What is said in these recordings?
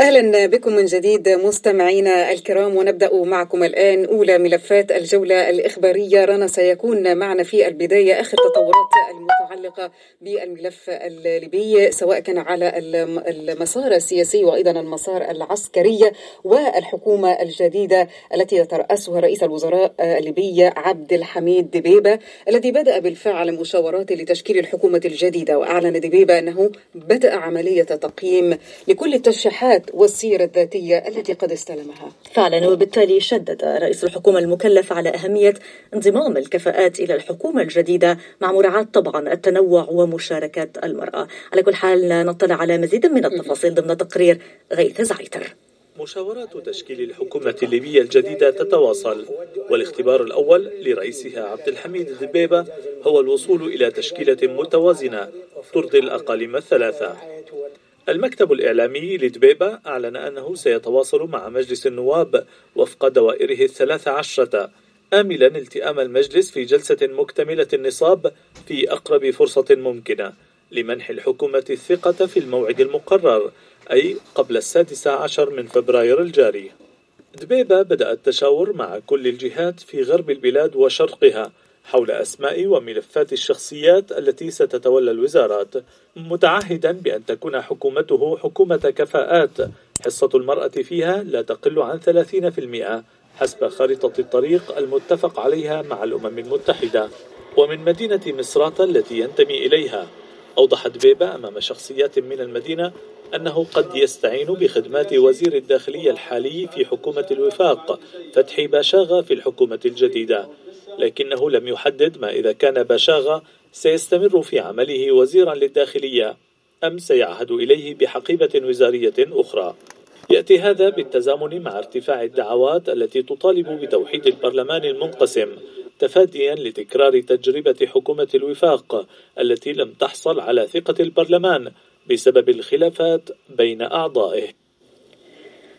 أهلا بكم من جديد مستمعينا الكرام ونبدأ معكم الآن أولى ملفات الجولة الإخبارية. رنا سيكون معنا في البداية اخر تطورات المتعلقة بالملف الليبي سواء كان على المسار السياسي وأيضا المسار العسكري والحكومة الجديدة التي يتراسها رئيس الوزراء الليبي عبد الحميد دبيبه الذي بدأ بالفعل مشاورات لتشكيل الحكومة الجديدة وأعلن دبيبه أنه بدأ عملية تقييم لكل الترشيحات والسيرة الذاتية التي قد استلمها. فعلا وبالتالي شدد رئيس الحكومة المكلف على أهمية انضمام الكفاءات إلى الحكومة الجديدة مع مراعاة طبعا التنوع ومشاركة المرأة. على كل حال نطلع على مزيد من التفاصيل ضمن تقرير غيث زعيتر. مشاورات تشكيل الحكومة الليبية الجديدة تتواصل والاختبار الأول لرئيسها عبد الحميد دبيبة هو الوصول إلى تشكيلة متوازنة ترضي الأقاليم الثلاثة. المكتب الإعلامي لدبيبة أعلن أنه سيتواصل مع مجلس النواب وفق دوائره الثلاث عشرة. آملا التئام المجلس في جلسة مكتملة النصاب في أقرب فرصة ممكنة لمنح الحكومة الثقة في الموعد المقرر أي قبل السادس عشر من فبراير الجاري. دبيبة بدأ التشاور مع كل الجهات في غرب البلاد وشرقها حول أسماء وملفات الشخصيات التي ستتولى الوزارات متعهدا بأن تكون حكومته حكومة كفاءات حصة المرأة فيها لا تقل عن 30% حسب خارطة الطريق المتفق عليها مع الأمم المتحدة. ومن مدينة مصراتة التي ينتمي إليها أوضحت بيبا أمام شخصيات من المدينة أنه قد يستعين بخدمات وزير الداخلية الحالي في حكومة الوفاق فتحي باشاغا في الحكومة الجديدة. لكنه لم يحدد ما إذا كان باشاغا سيستمر في عمله وزيرا للداخلية. أم سيعهد إليه بحقيبة وزارية أخرى. يأتي هذا بالتزامن مع ارتفاع الدعوات التي تطالب بتوحيد البرلمان المنقسم تفاديا لتكرار تجربة حكومة الوفاق التي لم تحصل على ثقة البرلمان بسبب الخلافات بين أعضائه.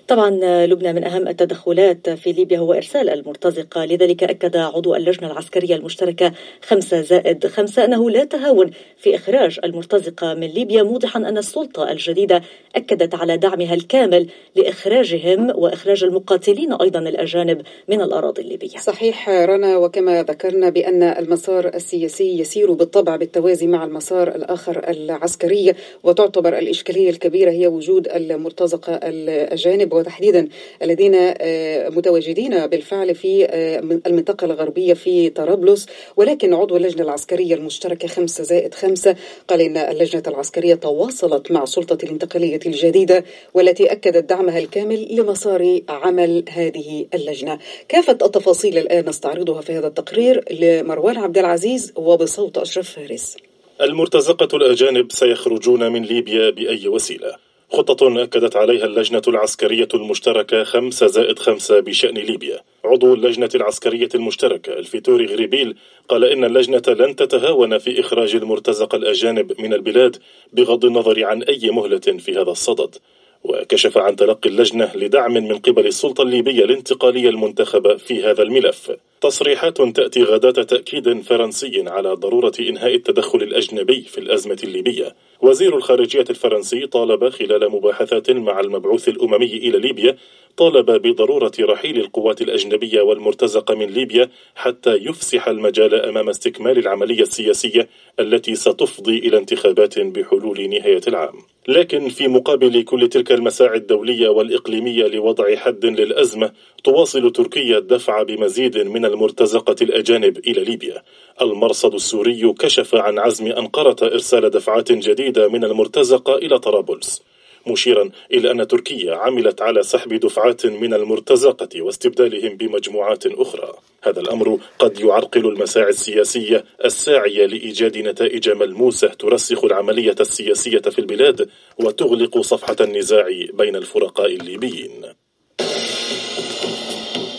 طبعا لبنى من أهم التدخلات في ليبيا هو إرسال المرتزقة. لذلك أكد عضو اللجنة العسكرية المشتركة خمسة زائد خمسة أنه لا تهاون في إخراج المرتزقة من ليبيا موضحا أن السلطة الجديدة أكدت على دعمها الكامل لإخراجهم وإخراج المقاتلين أيضا الأجانب من الأراضي الليبية. صحيح رنا وكما ذكرنا بأن المسار السياسي يسير بالطبع بالتوازي مع المسار الآخر العسكري وتعتبر الإشكالية الكبيرة هي وجود المرتزقة الأجانب. وتحديدا الذين آه، متواجدين بالفعل في آه، المنطقة الغربية في طرابلس. ولكن عضو اللجنة العسكرية المشتركة خمسة زائد خمسة قال إن اللجنة العسكرية تواصلت مع سلطة الانتقالية الجديدة والتي أكدت دعمها الكامل لمسار عمل هذه اللجنة. كافة التفاصيل الآن نستعرضها في هذا التقرير لمروان عبد العزيز وبصوت أشرف فارس. المرتزقة الأجانب سيخرجون من ليبيا بأي وسيلة. خطة أكدت عليها اللجنة العسكرية المشتركة خمسة زائد خمسة بشأن ليبيا. عضو اللجنة العسكرية المشتركة الفيتوري غريبيل قال إن اللجنة لن تتهاون في إخراج المرتزقة الأجانب من البلاد بغض النظر عن أي مهلة في هذا الصدد. وكشف عن تلقي اللجنة لدعم من قبل السلطة الليبية الانتقالية المنتخبة في هذا الملف. تصريحات تأتي غداة تأكيد فرنسي على ضرورة إنهاء التدخل الأجنبي في الأزمة الليبية. وزير الخارجية الفرنسي طالب خلال مباحثات مع المبعوث الأممي إلى ليبيا طالب بضرورة رحيل القوات الأجنبية والمرتزقة من ليبيا حتى يفسح المجال أمام استكمال العملية السياسية التي ستفضي إلى انتخابات بحلول نهاية العام. لكن في مقابل كل تلك المساعي الدولية والإقليمية لوضع حد للأزمة تواصل تركيا الدفع بمزيد من المرتزقة الأجانب إلى ليبيا. المرصد السوري كشف عن عزم أنقرة إرسال دفعات جديدة من المرتزقة إلى طرابلس. مشيرا إلى أن تركيا عملت على سحب دفعات من المرتزقة واستبدالهم بمجموعات أخرى. هذا الأمر قد يعرقل المساعي السياسية الساعية لإيجاد نتائج ملموسة ترسخ العملية السياسية في البلاد وتغلق صفحة النزاع بين الفرقاء الليبيين.